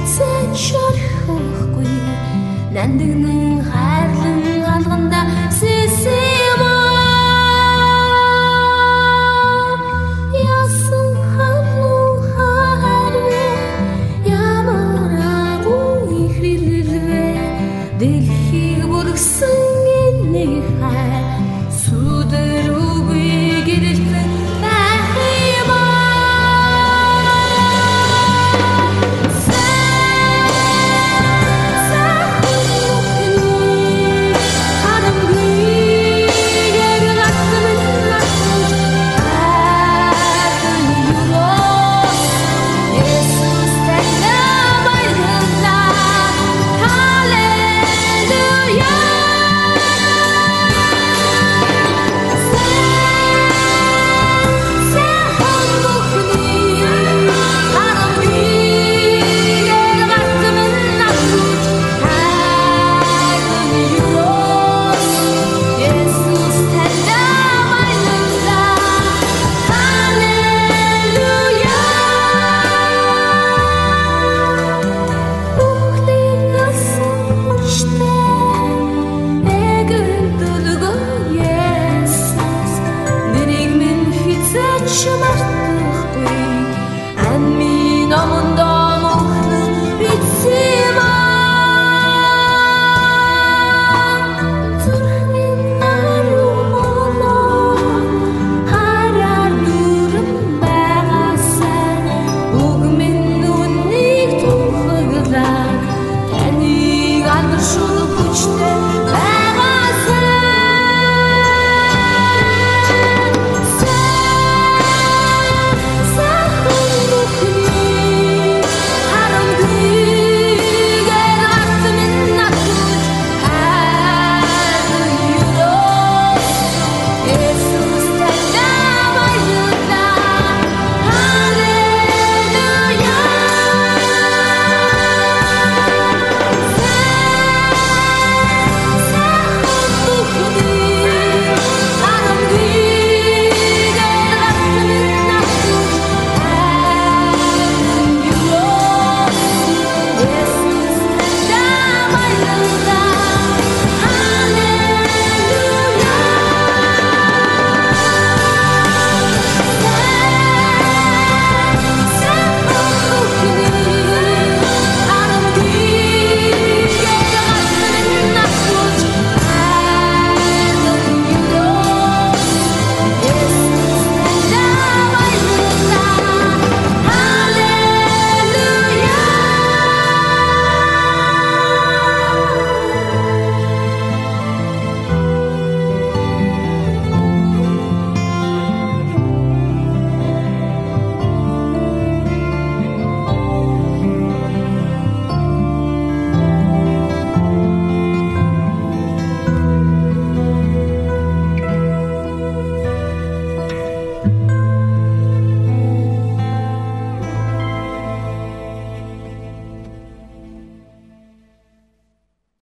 эцэд шорхохгүй. Нандин нэн хайрлан алганда сэсэм ясан хану харвэ ямар агуу ихрилвэ дэлхий chemin